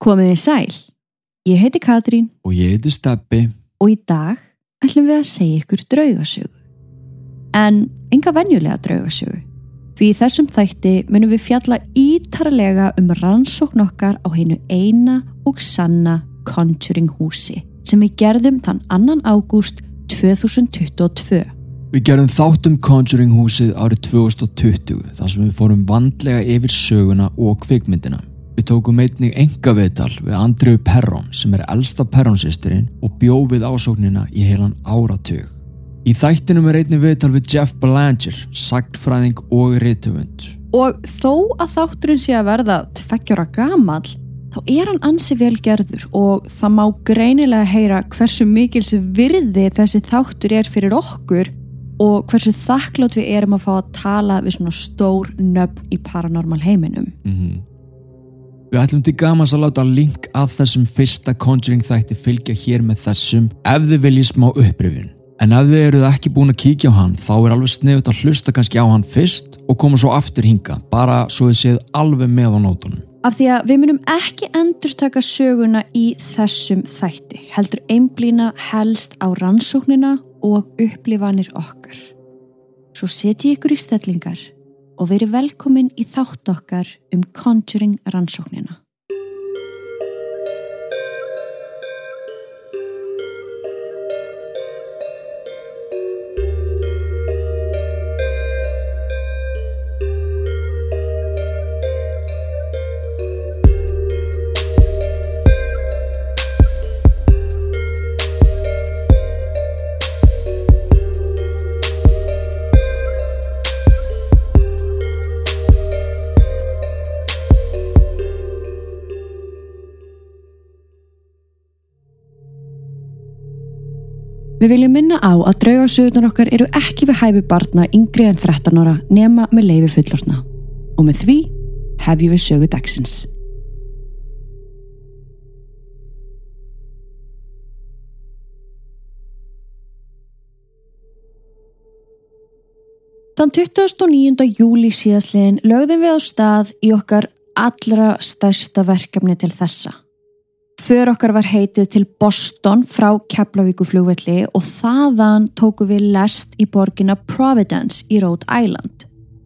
Komið þið sæl. Ég heiti Katrín Og ég heiti Steppi. og í dag ætlum við að segja ykkur draugasögu. En enga venjulega draugasögu. Því í þessum þætti munum við fjalla ítarlega um rannsókn okkar á heinu eina og sanna Conjuring húsi sem við gerðum þann 2. ágúst 2022. Við gerðum þáttum Conjuring húsið árið 2020 þar sem við fórum vandlega yfir söguna og kvikmyndina. Við tókum einnig enga viðtal við Andriu Perrón sem er elsta Perrónsisturinn og bjó við ásóknina í heilan áratug. Í þættinum er einnig viðtal við Jeff Belanger, sagtfræðing og rithöfund. Og þó að þátturinn sé að verða tveggjara gamall, þá er hann ansi vel gerður og það má greinilega heyra hversu mikils virði þessi þáttur er fyrir okkur og hversu þakklátt við erum að fá að tala við svona stór nöfn í paranormal heiminum. Mm Við ætlum til gamans að láta link að þessum fyrsta Conjuring þætti fylgja hér með þessum ef þið viljið smá upprifin. En ef þið eruð ekki búin að kíkja á hann þá er alveg sniðut að hlusta kannski á hann fyrst og koma svo aftur hinga, bara svo þið séð alveg með á nótunum. Af því að við munum ekki endur taka söguna í þessum þætti, heldur einblýna helst á rannsóknina og upplifanir okkar. Svo setji ykkur í stellingar og veri velkomin í þátt okkar um Conjuring rannsóknina. Við viljum minna á að draugarsöðunar okkar eru ekki við hæfi barna yngri en 13 ára nema með leifi fullorna. Og með því hefjum við sögu dagsins. Þann 29. júli síðastliðin lögðum við á stað í okkar allra stærsta verkefni til þessa. För okkar var heitið til Boston frá Keflavíku flugvelli og þaðan tóku við lest í borgina Providence í Rhode Island.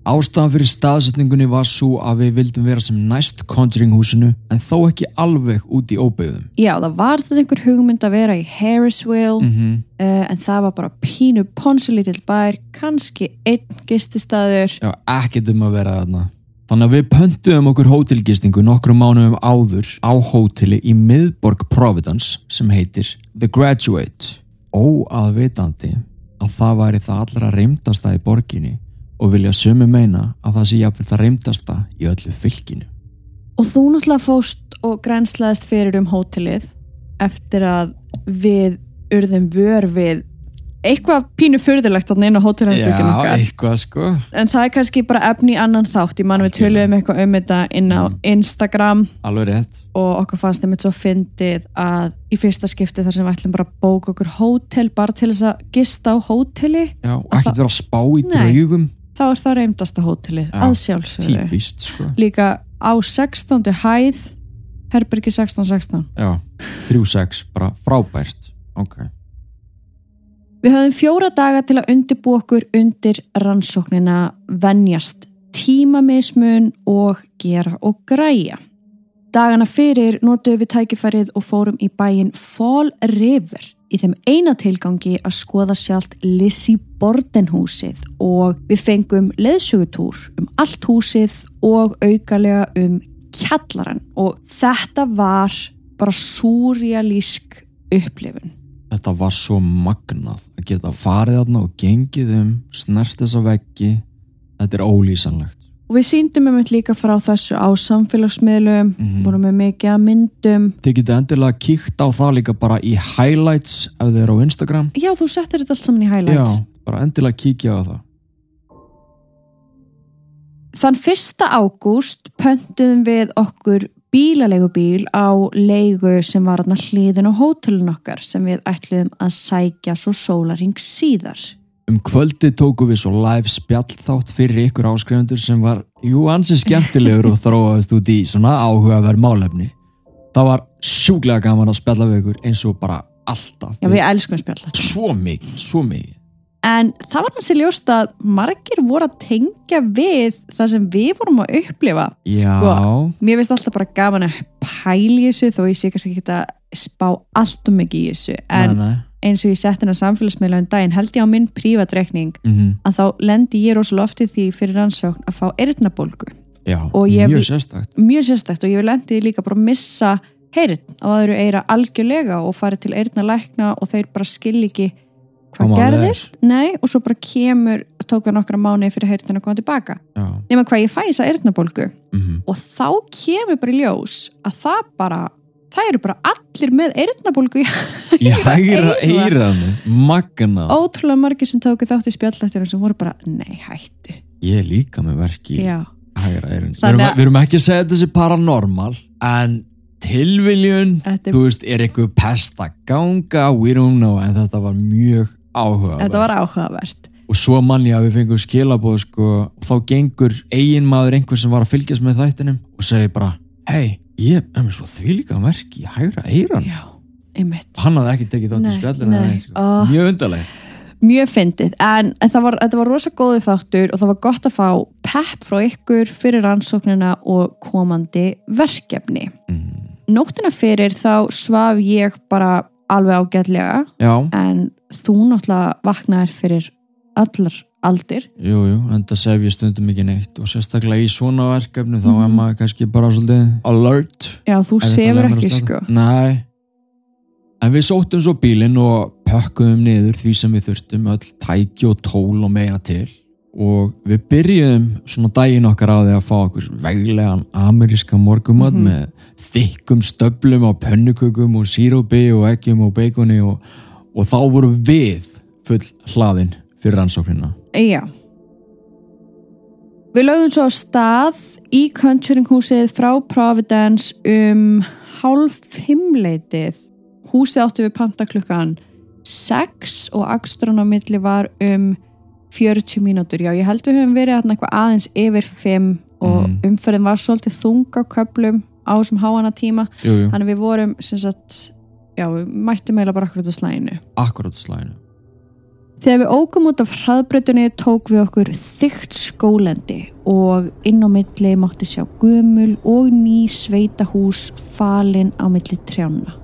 Ástæðan fyrir staðsetningunni var svo að við vildum vera sem næst Conjuring húsinu en þó ekki alveg út í óbyggðum. Já, það var þetta einhver hugmynd að vera í Harrisville Mm -hmm. uh, en það var bara pínu ponsulítill bær, kannski einn gististaður. Já, ekkert um að vera þarna. Þannig að við pöntuðum okkur hótelgistingu nokkrum mánuðum áður á hóteli í miðborg Providence sem heitir The Graduate. Óaðvitandi að það væri það allra reymdasta í borginni og vilja sömu meina að það sé jafnvel það reymdasta í öllu fylkinu. Og þú náttúrulega fóst og grænslaðist fyrir um hótelið eftir að við urðum vör við eitthvað pínu fyrðilegt þannig inn á hótelherbyggin okkar. eitthvað sko. En það er kannski bara efni annan þátt. Ég man við töluðum eitthvað um þetta inn á Mm. Instagram Alveg rétt. og okkur fannst þeim svo fyndið að í fyrsta skipti þar sem við ætlum bara að bóka okkur hótel bara til þess að gista á hóteli Já, og ekkert vera að spá í draugum. þá er það reymdasta hótelið Já, að sjálfsögðu. Típist sko. Líka á 16. hæð Herbergi 1616. Já, 3-6, bara frábært. Ok. Við höfum fjóra daga til að undirbú okkur undir rannsóknina venjast tímamismun og gera og græja. Dagana fyrir notuðum við tækifærið og fórum í bæin Fall River í þeim eina tilgangi að skoða sjálft Lizzie Borden húsið og við fengum leðsugutúr um allt húsið og aukalega um kjallaran og þetta var bara súrjalísk upplifun. Þetta var svo magnað að geta farið þarna og gengið um, snert þessa veggi. Þetta er ólýsanlegt. Og við síndum um þetta líka frá þessu á samfélagsmiðlum, Mhm. vorum við mikið að myndum. Þið getið endilega kíkt á það líka bara í highlights ef þið eru á Instagram. Já, þú settir þetta allt saman í highlights. Já, bara endilega kíkja á það. Þann 1. ágúst pöntuðum við okkur bílaleigubíl á leigu sem var aðna hliðin á hótelun okkar sem við ætluðum að sækja svo sólaring síðar. Um kvöldi tóku við svo live spjall þátt fyrir ykkur áskrifundur sem var, jú, ansi skemmtilegur og þróaðist út í svona áhugaverð málefni. það var sjúklega gaman að spjalla við ykkur eins og bara alltaf Já, við elskum spjalla svo mikið, svo mikið En það var hansi ljóst að margir voru að tengja við það sem við vorum að upplifa. Já, Sko, mér finnst alltaf bara gaman að pæla í þessu þó ég sé kannski ekki að spá allt um mikið í þessu. En nei, nei. eins og ég sett hennar samfélagsmiðla um daginn held ég á minn prívatreikning Mm að þá lendi ég rosalega oft í því fyrir rannsókn að fá eyrnabólgu. Já, Og ég mjög sérstakt. mjög sérstækt og ég lendi líka bara að missa heyrn á öðru eyra algjörlega og farið til eyrnalækna og þeir bara skilja ekki hvað gerðist? Nei, og svo bara kemur tók það nokkra mánuði fyrir heyrnin að koma tilbaka nema hvað ég fæ þessa eyrnabólgu. Mm og þá kemur bara í ljós að það bara það eru bara allir með eyrnabólgu í í hægra eyra. eiranu magna, ótrúlega margir sem tóku þátt í spjallættunum sem voru bara, nei, hættu. Ég líka með verki já, hægra eiranu við erum, að- ekki að segja þetta sé paranormal en tilviljun þú veist, er eitthvað pest að ganga? We don't know, en þetta var mjög áhuga þetta var áhugavert. Og svo mann ég að við fengum skilabóð sko, og þá gengur eigin maður einhver sem var að fylgjast með þættinum og segir bara, hei, ég er með svo þvílíka verki í hægra eiran já, einmitt. Hann hafði ekki tekið þátt í neitt, sko. Mjög undarleg mjög fyndið, en, en það var, var rosa góðu þáttur og það var gott að fá pepp frá ykkur fyrir rannsóknina og komandi verkefni. Mm. nóttina fyrir þá svaf ég bara alveg ágætlega já, en þú náttúrulega vaknaðir fyrir allar aldir jú, jú, en það sef ég stundum ekki neitt og sérstaklega í svona verkefni þá er Mhm. maður kannski bara svolítið alert já, þú ef sefur lemja ekki af sko stað. nei en við sóttum svo bílinn og pökkuðum niður því sem við þurftum öll tæki og tól og meira til og við byrjuðum svona daginn okkar á því að fá okkur veglegan ameríska morgumat Mhm. með þykkum stöflum á pönnukökum og sírópi og eggjum og beikoni og, og þá voru við full hlaðin fyrir rannsóknina. Já. Við lögðum svo á stað í Conjuring húsið frá Providence um hálf fimmleitið. Húsið áttu við panta klukkan 6 og akstrun á milli var um 40 mínútur, já ég held við höfum verið aðeins yfir 5 og Mhm. umferðin var svolítið þung á köplum á þessum háana tíma jú, jú, þannig við vorum sagt já, við mættum eiginlega bara akkurat á slæðinu akkurát slæðinu Þegar við ókum út af hraðbrötunni tók við okkur þygt skólendi og inn á milli mátti sjá gömul og ný sveitahús falin á milli trjána.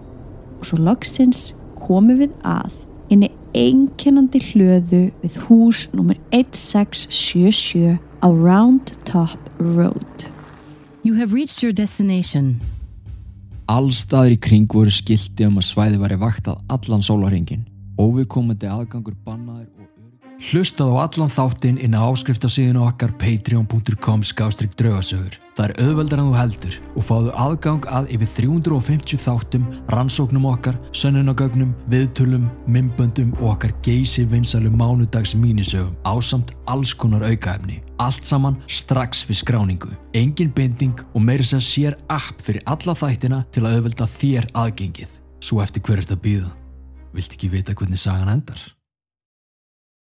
Og svo loksins komum við að inn í einkennandi hlöðu við hús nr. 1677 á Round Top Road. You have reached your destination. Allstaðir í kring voru skilti um að svæði væri vaktað allan sólarhingin. Óviðkomandi aðgangur bannaður og. Hlustað á allan þáttinn inn á áskriftasíðinu okkar patreon.com skástrík draugasögur. Það er auðveldar en þú heldur og fáðu aðgang að yfir 350 þáttum, rannsóknum okkar, sönnunagögnum, viðtölum, mymböndum og okkar geysi vinsalu mánudags mínisögum ásamt alls konar aukaefni. Allt saman strax við skráningu. Engin binding og meiri sem sér app fyrir alla þættina til að auðvelda þér aðgengið. Svo eftir hver ert að býða. Vilt ekki vita hvernig sagan endar?